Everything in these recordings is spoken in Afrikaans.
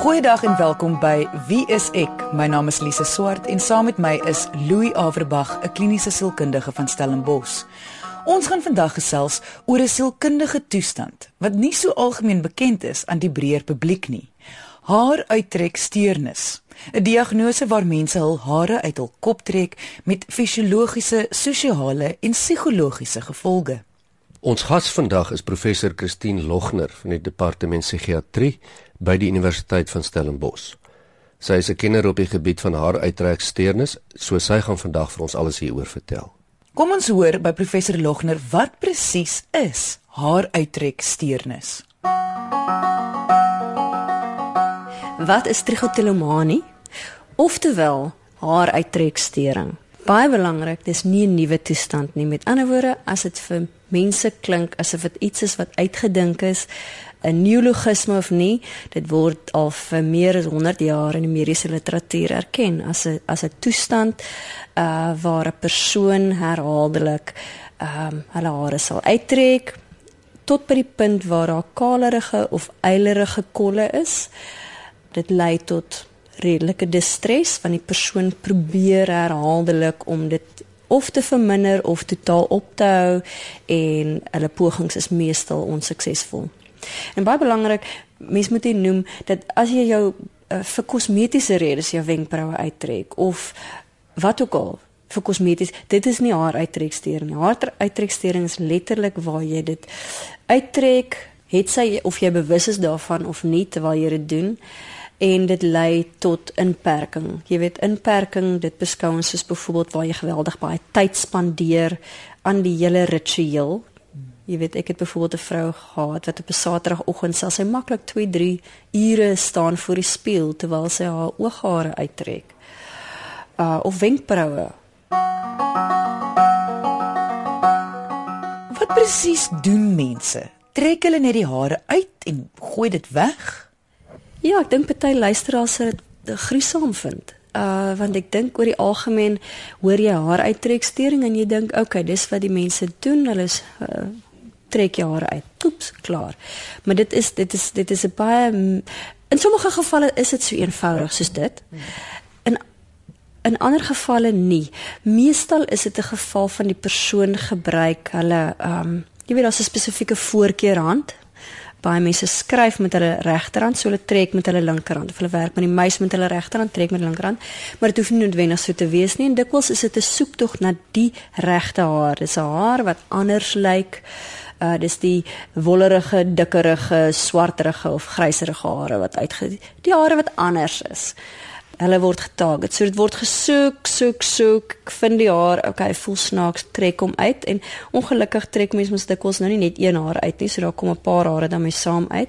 Goeiedag en welkom by Wie is ek? My naam is Lise Swart en saam met my is Louis Averbag, 'n kliniese sielkundige van Stellenbosch. Ons gaan vandag gesels oor 'n sielkundige toestand wat nie so algemeen bekend is aan die breër publiek nie. Haaruittreksteurnis. 'n Diagnose waar mense hul hare uit hul kop trek met fisiologiese, sosiale en psigologiese gevolge. Ons gas vandag is professor Christine Logner van die departement psigiatrie by die Universiteit van Stellenbosch. Sy is 'n kenner op die gebied van haaruittreksteurnis, so sy gaan vandag vir ons alles hieroor vertel. Kom ons hoor by professor Logner wat presies is haaruittreksteurnis. Wat is trichotillomanie? Oftewel haaruittreksteuring. Baie belangrik, dis nie 'n nuwe toestand nie. Met ander woorde, as dit vir mense klink asof dit iets is wat uitgedink is, 'n neologisme of nie, dit word al vir meer as 100 jaar in die mediese literatuur erken as 'n as 'n toestand uh waar 'n persoon herhaaldelik ehm um, hulle hare sal uittrek tot by die punt waar daar kalerige of eilerige kolle is. Dit lei tot redelike distress want die persoon probeer herhaaldelik om dit of te verminder of totaal op te hou en hulle pogings is meestal onsuksesvol. En baie belangrik, mens moet dit noem dat as jy jou uh, vir kosmetiese redes jou wenkbroue uittrek of wat ook al vir kosmeties, dit is nie haar uittrekstering nie. Haar uittrekstering is letterlik waar jy dit uittrek, het sy of jy bewus is daarvan of nie terwyl jy dit doen en dit lei tot inperking. Jy weet inperking, dit beskou ons soos byvoorbeeld waar jy geweldig baie tyd spandeer aan die hele ritueel Jy weet ek het byvoorbeeld 'n vrou gehad wat op 'n Saterdagoggend sal sy maklik 2, 3 ure staan voor die spieël terwyl sy haar ooghare uittrek. Uh of wenkbroue. Wat presies doen mense? Trek hulle net die hare uit en gooi dit weg? Ja, ek dink party luisteraars sal dit gruisam vind. Uh want ek dink oor die algemeen hoor jy haar uittrekstering en jy dink okay, dis wat die mense doen. Hulle is uh, trek jy hare uit. Oeps, klaar. Maar dit is dit is dit is 'n baie in sommige gevalle is dit so eenvoudig soos dit. In in ander gevalle nie. Meestal is dit 'n geval van die persoon gebruik hulle ehm um, jy weet daar's 'n spesifieke voorkeurhand baie mense skryf met hulle regterhand, so hulle trek met hulle linkerhand. Of hulle werk met die muis met hulle regterhand, trek met linkerhand. Maar dit hoef nie noodwendig so te wees nie. En dikwels is dit 'n soektog na die regte haar. Dis 'n haar wat anders lyk. Uh dis die wollerige, dikkerige, swarterige of gryserige hare wat uitge die hare wat anders is. Hulle word getarget. So dit word gesoek, soek, soek. Ek vind die haar, okay, voel snaaks, trek hom uit en ongelukkig trek mense mos dikwels nou nie net een haar uit nie, so daar kom 'n paar hare dan mee saam uit.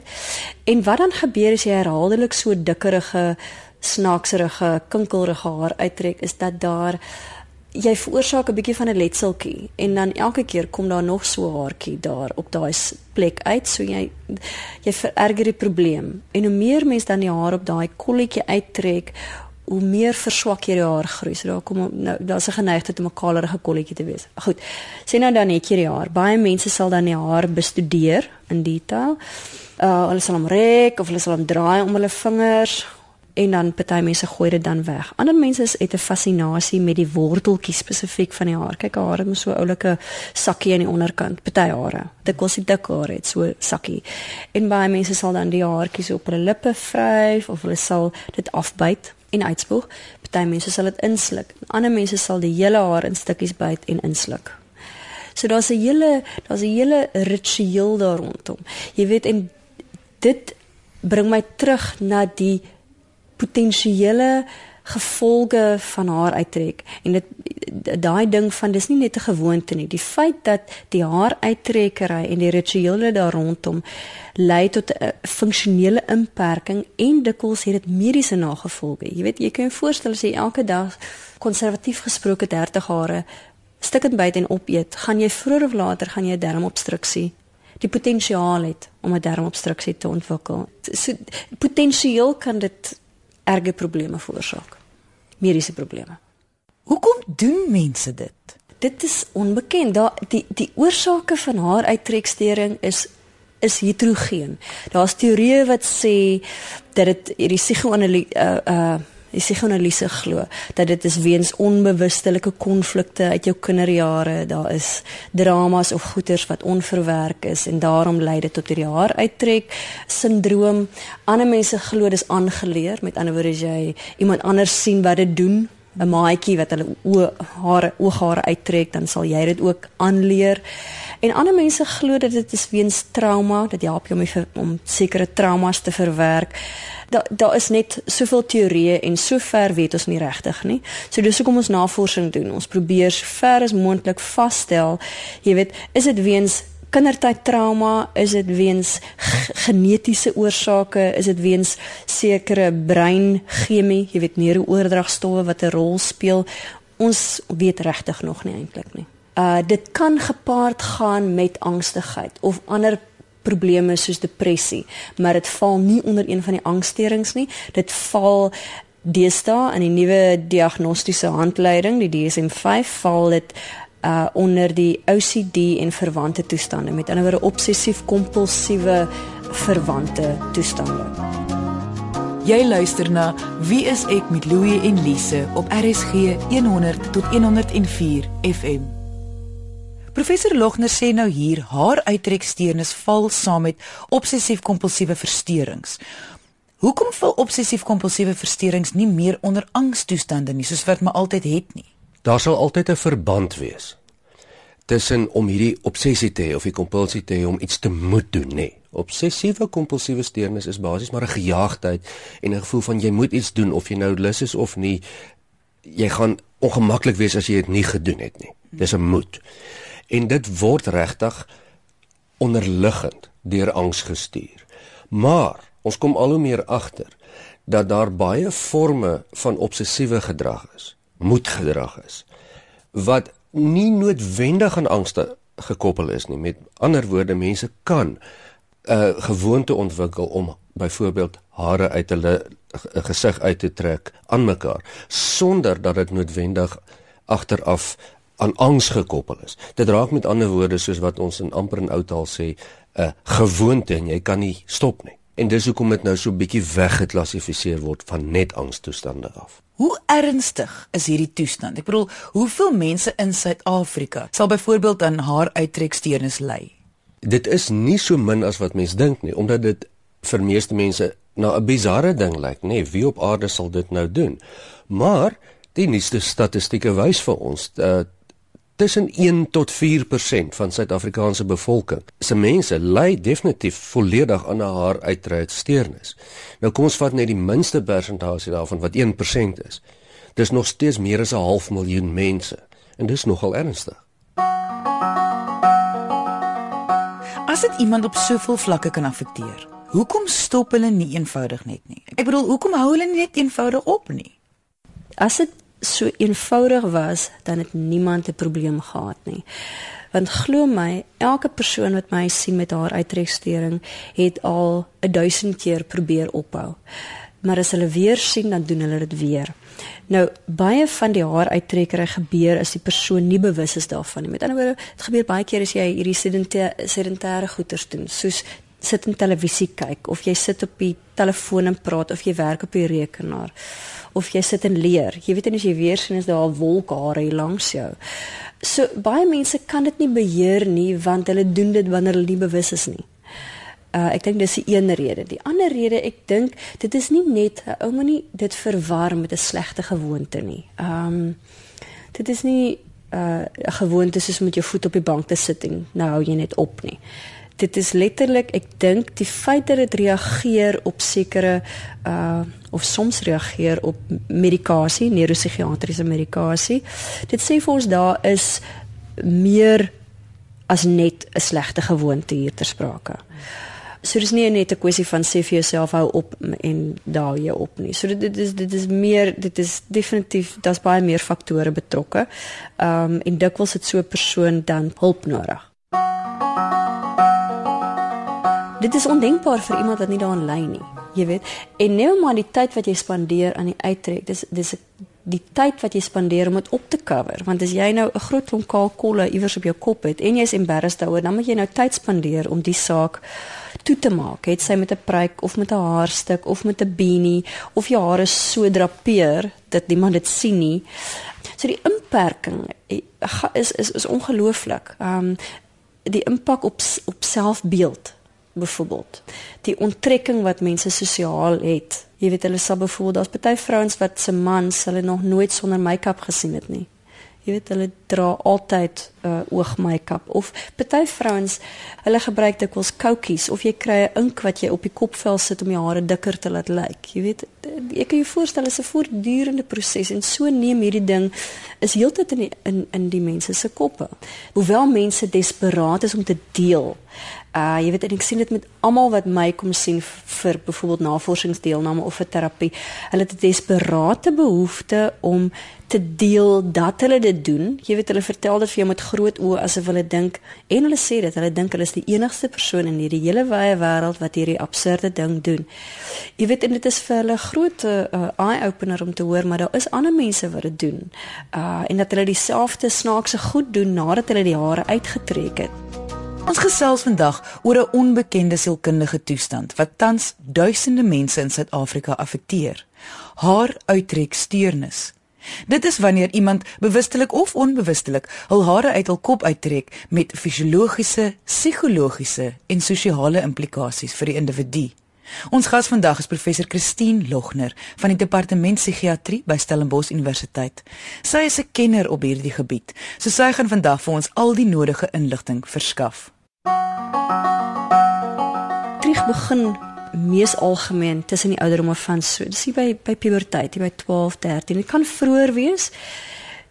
En wat dan gebeur as jy herhaaldelik so dikkerige, snaakserige, kinkelrige haar uittrek, is dat daar jy veroorsaak 'n bietjie van 'n letseltjie en dan elke keer kom daar nog so 'n haartjie daar op daai plek uit so jy jy vererger die probleem. En hoe meer mens dan die haar op daai kolletjie uittrek hoe meer verswak jy die haar groei. So daar kom nou daar's 'n geneigtheid om 'n kalerige kolletjie te wees. Goed sê nou dan net jy die haar. Baie mense sal dan die haar bestudeer in detail uh, hulle sal hom rek of hulle sal hom draai om hulle vingers en dan party mense gooi dit dan weg. Ander mense het 'n fascinasie met die worteltjies spesifiek van die haar. Kyk, haar het so 'n oulike sakkie aan die onderkant, party hare. Dit kos dit dik haar het so sakkie. En baie mense sal dan die haartjies op hulle lippe vryf of hulle sal dit afbyt en uitspoeg. Party mense sal dit insluk. Ander mense sal die hele haar in stukkies byt en insluk. So daar's 'n hele daar's 'n hele ritueel daar rondom. Jy weet en dit bring my terug na die potensiële gevolge van haar uittrek. En dit daai ding van dis nie net 'n gewoonte nie. Die feit dat die haar uittrekkery en die rituele daar rondom lei tot 'n funksionele inperking en dikwels het dit mediese nagevolge. Jy weet jy kan jou voorstel as jy elke dag konservatief gesproke 30 hare stikkend byt en opeet gaan jy vroeër of later gaan jy 'n darmobstruksie die potensiaal het om 'n darmobstruksie te ontwikkel. So potensieel kan dit erge probleme veroorsaak. Mediese probleme. Hoekom doen mense dit? Dit is onbekend. Daar die die oorsake van haar uittrekstering is is heterogeen. Daar's teorieë wat sê dat dit hierdie psigoanalise uh uh die psigoanalise glo dat dit is weens onbewustelike konflikte uit jou kinderjare, daar is dramas of goeters wat onverwerk is en daarom lei dit tot hierdie haar uittrek sindroom. Ander mense glo dis aangeleer, met ander woorde as jy iemand anders sien wat dit doen 'n maatjie wat hulle oë hare ooghare uittrek, dan sal jy dit ook aanleer. En ander mense glo dat dit is weens trauma, dat help jou om om sekere traumas te verwerk. Daar daar is net soveel teorieë en sover weet ons nie regtig nie. So dis hoekom ons navorsing doen. Ons probeer so ver as moontlik vasstel, jy weet, is dit weens kindertyd trauma, is dit weens genetiese oorsake, is dit weens sekere breinchemie, jy weet neurooordragstowwe wat 'n rol speel. Ons weet regtig nog nie eintlik nie. Uh dit kan gepaard gaan met angstigheid of ander probleme soos depressie, maar dit val nie onder een van die angsterings nie. Dit val deesdae in die nuwe diagnostiese handleiding, die DSM-5, val dit uh onder die OCD en verwante toestande met ander woorde obsessief kompulsiewe verwante toestande. Jy luister na Wie is ek met Louie en Lise op RSG 100 tot 104 FM. Professor Logner sê nou hier haar uittreksteurnis val saam met obsessief kompulsiewe versteurings. Hoekom val obsessief kompulsiewe versteurings nie meer onder angstoestande nie soos wat my altyd het nie? Daar sal altyd 'n verband wees tussen om hierdie obsessie te hê of die kompulsie te hê om iets te moet doen, nê. Nee. Obsessiewe kompulsiewe steurnis is basies maar 'n gejaagdheid en 'n gevoel van jy moet iets doen of jy nou lus is of nie. Jy gaan ongemaklik wees as jy dit nie gedoen het nie. Dis 'n moet. En dit word regtig onderliggend deur angs gestuur. Maar ons kom al hoe meer agter dat daar baie forme van obsessiewe gedrag is moedgedrag is wat nie noodwendig aan angste gekoppel is nie. Met ander woorde, mense kan 'n uh, gewoonte ontwikkel om byvoorbeeld hare uit hulle gesig uit te trek aan mekaar sonder dat dit noodwendig agteraf aan angs gekoppel is. Dit raak met ander woorde soos wat ons in amper in ou taal sê, 'n uh, gewoonte en jy kan nie stop nie. En dis hoekom dit nou so bietjie weggeklassifiseer word van net angstoestande af. Hoe ernstig is hierdie toestand? Ek bedoel, hoeveel mense in Suid-Afrika sal byvoorbeeld aan haar uittreksteurnis ly? Dit is nie so min as wat mense dink nie, omdat dit vir meeste mense nou 'n bizarre ding lyk, nê, nee, wie op aarde sal dit nou doen? Maar die nuutste statistieke wys vir ons dat tussen 1 tot 4% van Suid-Afrikaanse bevolking se mense ly definitief volledig aan 'n haar uittreedsteurnis. Nou kom ons vat net die minste persentasie daarvan wat 1% is. Dis nog steeds meer as 'n half miljoen mense en dis nogal ernstig. As dit iemand op soveel vlakke kan affekteer, hoekom stop hulle nie eenvoudig net nie? Ek bedoel, hoekom hou hulle net eenvoudig op nie? As dit so eenvoudig was, dan het niemand 'n probleem gehad nie. Want glo my, elke persoon wat my sien met haar uittrekstering het al 1000 keer probeer ophou. Maar as hulle weer sien, dan doen hulle dit weer. Nou, baie van die haar uittrekkery gebeur as die persoon nie bewus is daarvan nie. Met ander woorde, dit gebeur baie keer as jy hierdie sedentêre sedentêre goeters doen, soos sit in televisie kyk of jy sit op die telefoon en praat of jy werk op die rekenaar of jy sit en leer. Jy weet en as jy weer sien is daar 'n wolk hare hier langs jou. So baie mense kan dit nie beheer nie want hulle doen dit wanneer hulle nie bewus is nie. Uh ek dink dis die een rede. Die ander rede, ek dink dit is nie net 'n ou moenie dit verwar met 'n slegte gewoonte nie. Um dit is nie uh 'n gewoonte soos met jou voet op die bank te sit en nou hou jy net op nie dit is letterlik ek dink die feit dat dit reageer op sekere uh of soms reageer op medikasie neuropsigiatriese medikasie. Dit sê vir ons daar is meer as net 'n slegte gewoonte hier ter sprake. So dis nie net 'n kwessie van sê vir jouself hou op en daal jy op nie. So dit dit is dit is meer dit is definitief daar's baie meer faktore betrokke um en dikwels het so 'n persoon dan hulp nodig dit is ondenkbaar vir iemand wat nie daaraan ly nie. Jy weet, en nou maar die tyd wat jy spandeer aan die uittrek, dis dis die tyd wat jy spandeer om dit op te cover, want as jy nou 'n groot klomp kaal kolle iewers op jou kop het en jy's embarrassed daaroor, dan moet jy nou tyd spandeer om die saak toe te maak. Het sy met 'n pruik of met 'n haarstuk of met 'n beanie of jou hare so drapeer dat niemand dit sien nie. So die inperking eh, is is is ongelooflik. Ehm um, die impak op op selfbeeld byvoorbeeld. Die onttrekking wat mense sosiaal het. Jy weet hulle sal byvoorbeeld daar's baie vrouens wat se mans hulle nog nooit sonder make-up gesien het nie. Jy weet hulle dra altyd uh, oogmake-up of party vrouens hulle gebruik dikwels koukies of jy kry 'n ink wat jy op die kopvel sit om jou hare dikker te laat lyk. Jy weet ek kan jou voorstel is 'n voortdurende proses en so neem hierdie ding is heeltyd in die, in in die mense se koppe. Hoewel mense desperaat is om te deel. Uh jy weet ek sien dit met almal wat my kom sien vir byvoorbeeld navorsingsdeelname of vir terapie. Hulle het 'n desperate behoefte om te deel dat hulle dit doen. Jy weet hulle vertel dit vir jou met groot oë asof hulle dink en hulle sê dit, hulle dink hulle is die enigste persoon in hierdie hele wye wêreld wat hierdie absurde ding doen. Jy weet en dit is vir hulle groot uh, eye opener om te hoor maar daar is ander mense wat dit doen. Uh en dat hulle dieselfde snaakse goed doen nadat hulle die hare uitgetrek het. Ons gesels vandag oor 'n onbekende sielkundige toestand wat tans duisende mense in Suid-Afrika affekteer. Haar uittrek steurnis. Dit is wanneer iemand bewustelik of onbewustelik hul hare uit hul kop uittrek met fisiologiese, psigologiese en sosiale implikasies vir die individu. Ons gas vandag is professor Christine Logner van die departement psigiatrie by Stellenbosch Universiteit. Sy is 'n kenner op hierdie gebied, so sy gaan vandag vir ons al die nodige inligting verskaf. Trieg begin mees algemeen tussen die ouderdomme van so, dis by by puberteit, by 12, 13. Dit kan vroeër wees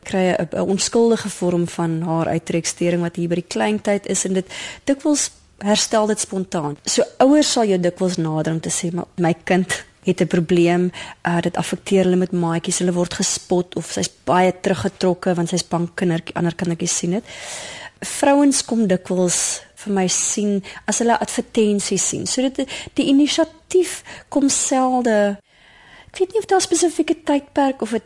kry 'n onskuldige vorm van haar uittrekstering wat hier by die kleintyd is en dit dikwels herstel dit spontaan. So ouers sal jou dikwels nader om te sê maar my kind het 'n probleem, uh, dit affekteer hulle met maatjies, hulle word gespot of sy's baie teruggetrokke want sy's bang kindertjie ander kindertjies sien dit. Vrouens kom dikwels vir my sien as hulle advertensies sien. So dit die inisiatief kom selde ek weet nie of daar 'n spesifieke tydperk of 'n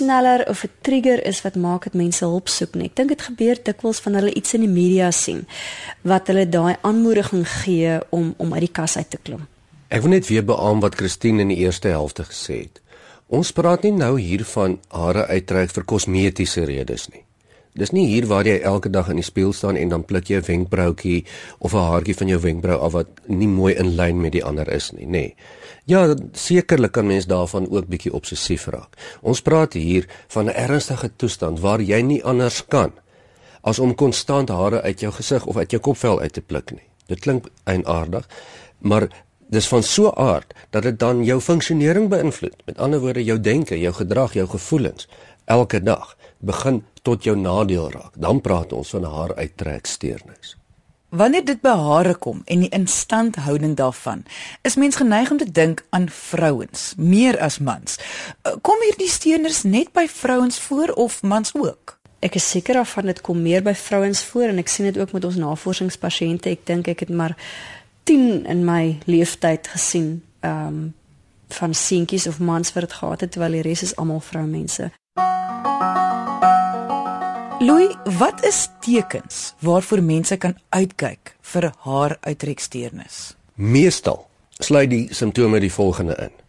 sneller of 'n trigger is wat maak dat mense hulp soek nie. Ek dink dit gebeur dikwels van hulle iets in die media sien wat hulle daai aanmoediging gee om om uit die kas uit te klim. Ek wil net weer beamoen wat Christine in die eerste helfte gesê het. Ons praat nie nou hier van hare uittrek vir kosmetiese redes nie. Dis nie hier waar jy elke dag in die spieël staan en dan pluk jy 'n wenkbroutjie of 'n haartjie van jou wenkbrau af wat nie mooi in lyn met die ander is nie, nê. Nee. Ja, sekerlik kan mens daarvan ook bietjie obsessief raak. Ons praat hier van 'n ernstige toestand waar jy nie anders kan as om konstant hare uit jou gesig of uit jou kopvel uit te pluk nie. Dit klink eienaardig, maar dis van so aard dat dit dan jou funksionering beïnvloed. Met ander woorde, jou denke, jou gedrag, jou gevoelens elke dag begin tot jou nadeel raak. Dan praat ons van haar uittreksteurnis. Wanneer dit by hare kom en die instandhouding daarvan, is mens geneig om te dink aan vrouens meer as mans. Eh, kom hierdie steurners net by vrouens voor of mans ook? Ek is seker daarvan dit kom meer by vrouens voor en ek sien dit ook met ons navorsingspasiënte. Ek dink ek het maar 10 in my lewenstyd gesien, ehm um, van seentjies of mans wat dit gehad het terwyl die res is almal vroumense. Louis, wat is tekens waarvoor mense kan uitkyk vir haar uitreksteernis? Meestal sluit die simptome die volgende in.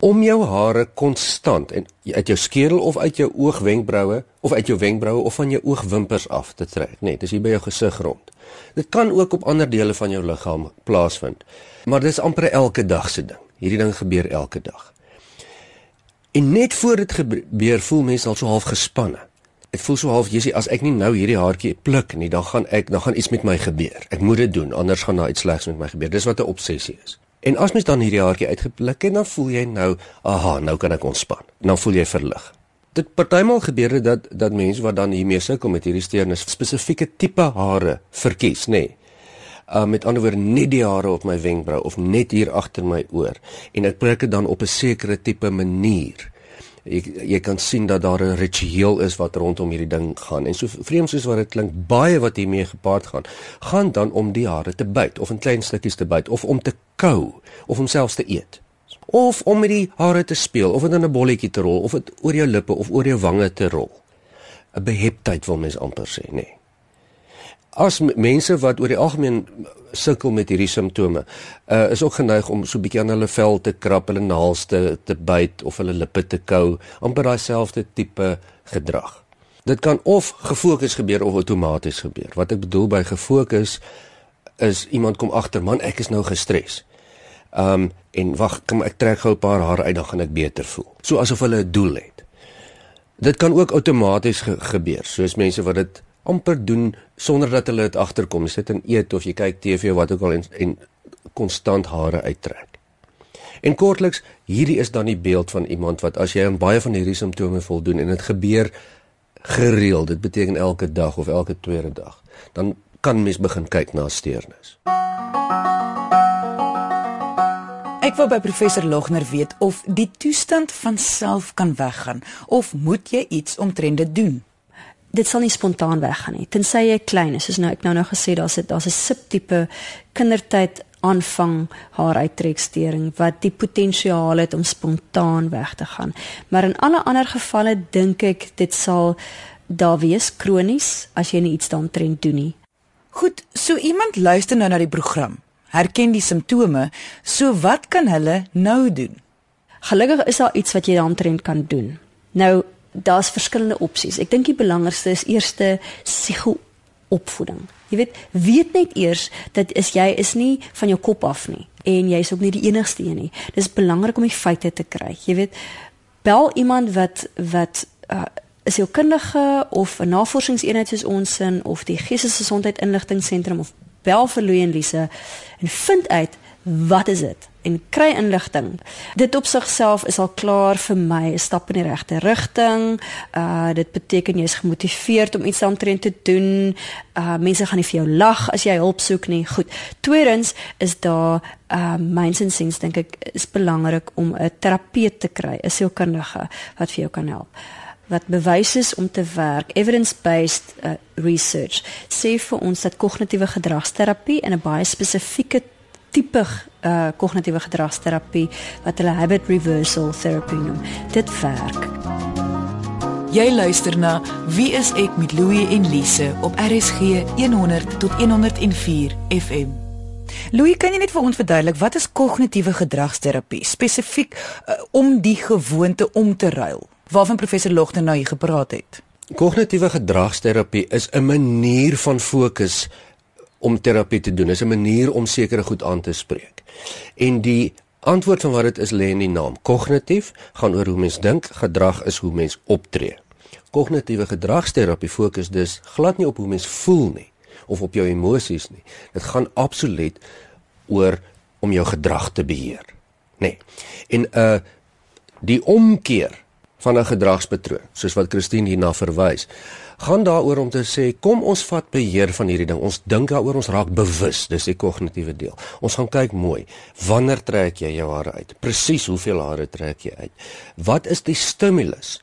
Om jou hare konstant en uit jou skedel of uit jou oogwenkbroue of uit jou wenkbroue of van jou oogwimpers af te trek, net dis hier by jou gesig rond. Dit kan ook op ander dele van jou liggaam plaasvind, maar dis amper elke dag se ding. Hierdie ding gebeur elke dag. En net voor dit gebeur, voel mense al so half gespanne. Ek voel so half jy sê as ek nie nou hierdie haartjie pluk nie, dan gaan ek dan gaan iets met my gebeur. Ek moet dit doen anders gaan daar iets slegs met my gebeur. Dis wat 'n obsessie is. En as mens dan hierdie haartjie uitgepluk het, dan voel jy nou, aha, nou kan ek ontspan. Dan voel jy verlig. Dit partymal gebeur dit dat dat mense wat dan hiermee sukkel met hierdie steurnis spesifieke tipe hare verkies, nê. Nee. Uh met ander woorde net die hare op my wenkbrau of net hier agter my oor en ek pluk dit dan op 'n sekere tipe manier jy jy kan sien dat daar 'n ritueel is wat rondom hierdie ding gaan. En so vreemd soos wat dit klink baie wat hiermee gepaard gaan gaan dan om die hare te byt of in klein stukkies te byt of om te kou of om selfs te eet. Of om met die hare te speel of dit in 'n bolletjie te rol of dit oor jou lippe of oor jou wange te rol. 'n beheptheid wil mens amper sê nê nee. As mense wat oor die algemeen sukkel met hierdie simptome, uh is ook geneig om so 'n bietjie aan hulle vel te krap, hulle naels te te byt of hulle lippe te kou, amper daai selfde tipe gedrag. Dit kan of gefokus gebeur of outomaties gebeur. Wat ek bedoel by gefokus is iemand kom agter, man, ek is nou gestres. Um en wag, kom ek trek gou 'n paar hare uit dan gaan ek beter voel. So asof hulle 'n doel het. Dit kan ook outomaties ge gebeur, soos mense wat dit amper doen sonder dat hulle dit agterkom. Jy sit en eet of jy kyk TV of wat ook al en, en konstant hare uittrek. En kortliks, hierdie is dan die beeld van iemand wat as jy aan baie van hierdie simptome voldoen en dit gebeur gereeld, dit beteken elke dag of elke tweede dag, dan kan mens begin kyk na steurnis. Ek wou by professor Logner weet of die toestand van self kan weggaan of moet jy iets omtrent dit doen? Dit sal nie spontaan weggaan nie. Tensy jy klein is, soos nou ek nou nou gesê daar's dit daar's 'n subtipe kindertyd aanvang haar uittrekstering wat die potensiaal het om spontaan weg te gaan. Maar in alle ander gevalle dink ek dit sal daar wees kronies as jy nie iets daaroor doen nie. Goed, so iemand luister nou na die program. Herken die simptome, so wat kan hulle nou doen? Gelukkig is daar iets wat jy daaroor kan doen. Nou, daar's verskillende opsies. Ek dink die belangrikste is eerste psigo opvoeding. Jy weet, weet net eers dat is jy is nie van jou kop af nie en jy is ook nie die enigste een nie. Dis belangrik om die feite te kry. Jy weet, bel iemand wat wat uh, is jou kundige of 'n navorsingseenheid soos ons in of die geestesgesondheid inligtingseentrum of bel vir Louie en Lise en vind uit wat is dit en kry inligting. Dit op sigself is al klaar vir my 'n stap in die regte rigting. Uh dit beteken jy's gemotiveerd om iets daaroor te doen. Uh mense gaan nie vir jou lag as jy hulp soek nie. Goed. Tweedens is daar uh myns en sins dink ek is belangrik om 'n terapeut te kry, 'n sielkundige wat vir jou kan help wat bewys is om te werk evidence-based uh, research sê vir ons dat kognitiewe gedragsterapie in 'n baie spesifieke tipe uh kognitiewe gedragsterapie wat hulle habit reversal therapy noem. Dit werk. Jy luister na Wie is ek met Louie en Lise op RSG 100 tot 104 FM. Louie, kan jy net vir ons verduidelik wat is kognitiewe gedragsterapie spesifiek uh, om die gewoonte om te ruil? Waarvan professor Logter nou hier gepraat het. Kognitiewe gedragsterapie is 'n manier van fokus om terapie te doen. Dit is 'n manier om sekere goed aan te spreek. En die antwoord van wat dit is lê in die naam. Kognitief gaan oor hoe mens dink, gedrag is hoe mens optree. Kognitiewe gedragsterapie fokus dus glad nie op hoe mens voel nie of op jou emosies nie. Dit gaan absoluut oor om jou gedrag te beheer. Nee. En uh die omkeer van 'n gedragspatroon, soos wat Christine hierna verwys, gaan daaroor om te sê kom ons vat beheer van hierdie ding. Ons dink daaroor, ons raak bewus, dis die kognitiewe deel. Ons gaan kyk mooi, wanneer trek jy jou hare uit? Presies hoeveel hare trek jy uit? Wat is die stimulus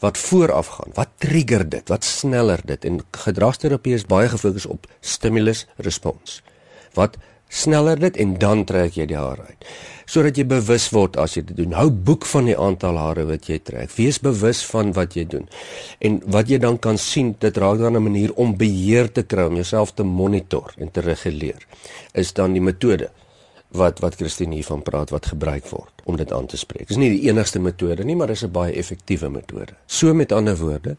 wat vooraf gaan? Wat trigger dit? Wat sneller dit? En gedragsterapie is baie gefokus op stimulus respons. Wat sneller dit en dan trek jy die hare uit sodat jy bewus word as jy dit doen. Hou boek van die aantal hare wat jy trek. Wees bewus van wat jy doen. En wat jy dan kan sien, dit raak dan 'n manier om beheer te kry, om jouself te monitor en te reguleer. Is dan die metode wat wat Christine hiervan praat wat gebruik word om dit aan te spreek. Dis nie die enigste metode nie, maar dis 'n baie effektiewe metode. So met ander woorde,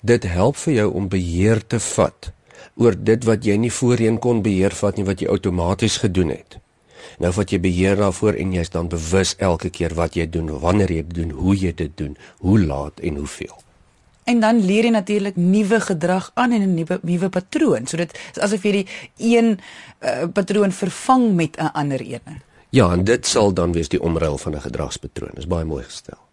dit help vir jou om beheer te vat oor dit wat jy nie voorheen kon beheer vat nie wat jy outomaties gedoen het. Nou vat jy beheer daarvoor en jy's dan bewus elke keer wat jy doen, wanneer jy dit doen, hoe jy dit doen, hoe laat en hoeveel. En dan leer jy natuurlik nuwe gedrag aan en 'n nuwe nuwe patroon. So dit is asof jy die een uh, patroon vervang met 'n ander een. Ja, en dit sal dan wees die omruil van 'n gedragspatroon. Dis baie mooi gestel.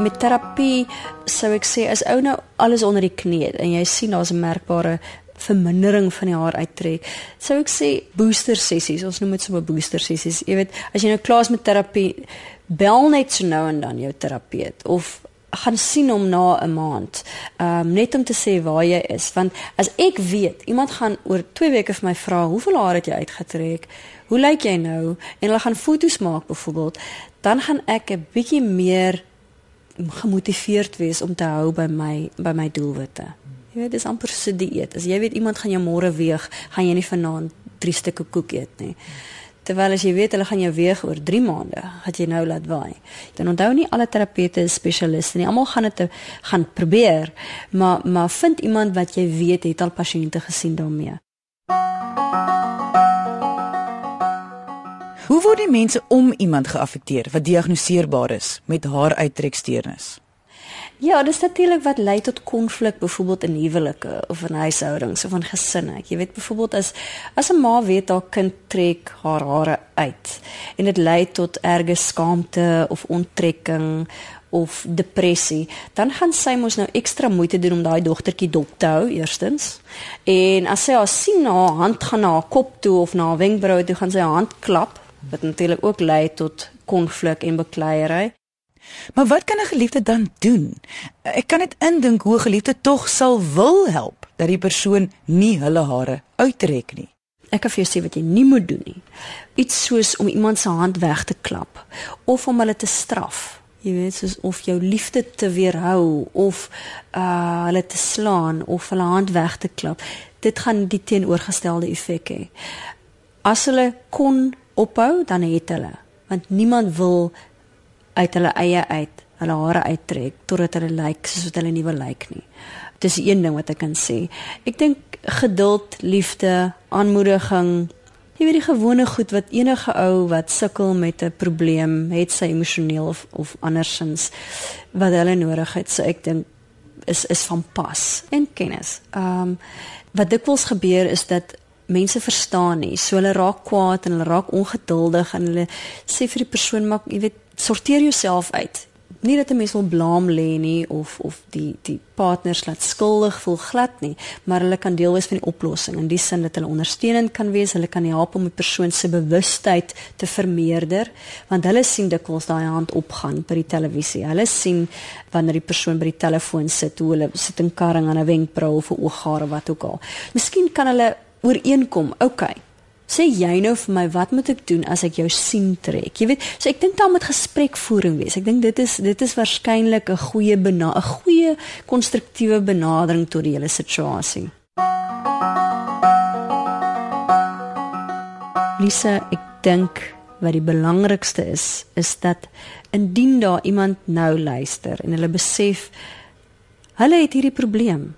Met terapie sou ek sê as ou nou alles onder die knie en jy sien daar's 'n merkbare vermindering van die haar uittrek. Sou ek sê booster sessies, ons noem dit sommer booster sessies. Jy weet, as jy nou klaar is met terapie, bel net so nou en dan jou terapeut of gaan sien hom na 'n maand. Ehm um, net om te sê waar jy is, want as ek weet, iemand gaan oor 2 weke vir my vra, "Hoeveel haar het jy uitgetrek? Hoe lyk jy nou?" en hulle gaan foto's maak byvoorbeeld, dan gaan ek 'n bietjie meer gemotiveerd wees om te hou by my by my doelwitte. Jy weet, dis amper so dieet. As jy weet iemand gaan jou môre weeg, gaan jy nie vanaand 3 stukke koek eet nie. Terwyl as jy weet hulle gaan jou weeg oor 3 maande, het jy nou laat waai. Dan onthou nie alle terapeute is spesialiste nie. Almal gaan dit gaan probeer, maar maar vind iemand wat jy weet het al pasiënte gesien daarmee. Hoe word die mense om iemand geaffekteer wat diagnoseerbaar is met haar uittreksteernis? Ja, dis natuurlik wat lei tot konflik byvoorbeeld in huwelike of in huishoudings of in gesinne. Jy weet byvoorbeeld as as 'n ma weet haar kind trek haar hare uit en dit lei tot erge skaamte of onttrekking of depressie, dan gaan sy mos nou ekstra moeite doen om daai dogtertjie dop te hou eerstens. En as sy haar sien haar hand gaan na haar kop toe of na haar wenkbroue toe gaan sy haar hand klap wat natuurlik ook lei tot konflik en bekleierery. Maar wat kan 'n geliefde dan doen? Ek kan net indink hoe 'n geliefde tog sal wil help dat die persoon nie hulle hare uittrek nie. Ek kan vir jou sê wat jy nie moet doen nie. Iets soos om iemand se hand weg te klap of om hulle te straf. Jy weet soos of jou liefde te weerhou of uh hulle te slaan of hulle hand weg te klap. Dit gaan die teenoorgestelde effek hê. As hulle kon ophou, dan het hulle. Want niemand wil uit hulle eie uit hulle hare uittrek totdat hulle lyk soos wat hulle nie wil lyk nie. Dis een ding wat ek kan sê. Ek dink geduld, liefde, aanmoediging, jy weet die gewone goed wat enige ou wat sukkel met 'n probleem, het sy emosioneel of of andersins wat hulle nodig het. So ek dink is is van pas en kennis. Ehm um, wat dikwels gebeur is dat mense verstaan nie. So hulle raak kwaad en hulle raak ongeduldig en hulle sê vir die persoon maar jy weet sorteer jouself uit. Nie dat 'n mens wil blaam lê nie of of die die partners laat skuldig voel glad nie, maar hulle kan deel wees van die oplossing in die sin dat hulle ondersteunend kan wees, hulle kan help om 'n persoon se bewustheid te vermeerder, want hulle sien dikwels daai hand opgaan by die televisie. Hulle sien wanneer die persoon by die telefoon sit, hoe hulle sit in karring aan 'n wenkbrau of 'n ooghaar of wat ook al. Miskien kan hulle ooreenkom. Okay. Sê jy nou vir my wat moet ek doen as ek jou sien trek? Jy weet, so ek dink daar moet gesprekvoering wees. Ek dink dit is dit is waarskynlik 'n goeie 'n goeie konstruktiewe benadering tot die hele situasie. Lisa, ek dink wat die belangrikste is, is dat indien daar iemand nou luister en hulle besef hulle het hierdie probleem,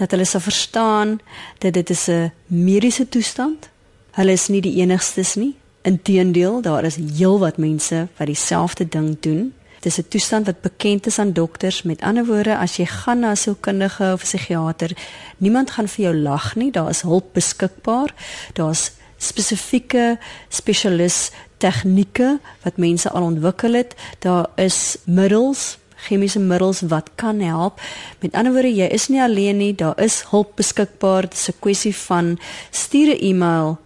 dat hulle sal verstaan dat dit is 'n mediese toestand. Hulle is nie die enigstes nie. Inteendeel, daar is heelwat mense wat dieselfde ding doen. Dit is 'n toestand wat bekend is aan dokters. Met ander woorde, as jy gaan na 'n sielkundige of psigiater, niemand gaan vir jou lag nie. Daar is hulp beskikbaar. Daar's spesifieke spesialis tegnieke wat mense al ontwikkel het. Daar is middels chemiese middels wat kan help. Met ander woorde, jy is nie alleen nie, daar is hulp beskikbaar. Dit is 'n kwessie van stuur 'n e-mail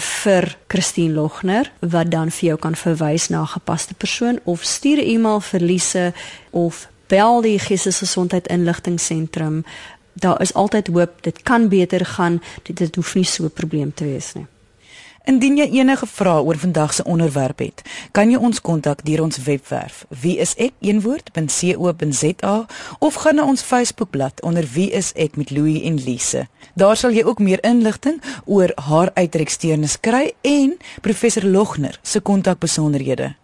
vir Christine Logner wat dan vir jou kan verwys na 'n gepaste persoon of stuur 'n e-mail vir Lise of bel die geestesgesondheid inligtingseentrum. Daar is altyd hoop. Dit kan beter gaan. Dit, dit hoef nie so 'n probleem te wees nie. Indien jy enige vrae oor vandag se onderwerp het, kan jy ons kontak deur ons webwerf wieisek.co.za of gaan na ons Facebookblad onder wie is ek met Louie en Lise. Daar sal jy ook meer inligting oor haar uitreksteurnis kry en professor Logner se kontakbesonderhede.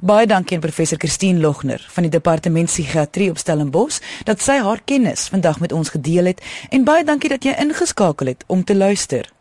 Baie dankie aan professor Christine Logner van die departement psigiatrie op Stellenbosch dat sy haar kennis vandag met ons gedeel het en baie dankie dat jy ingeskakel het om te luister.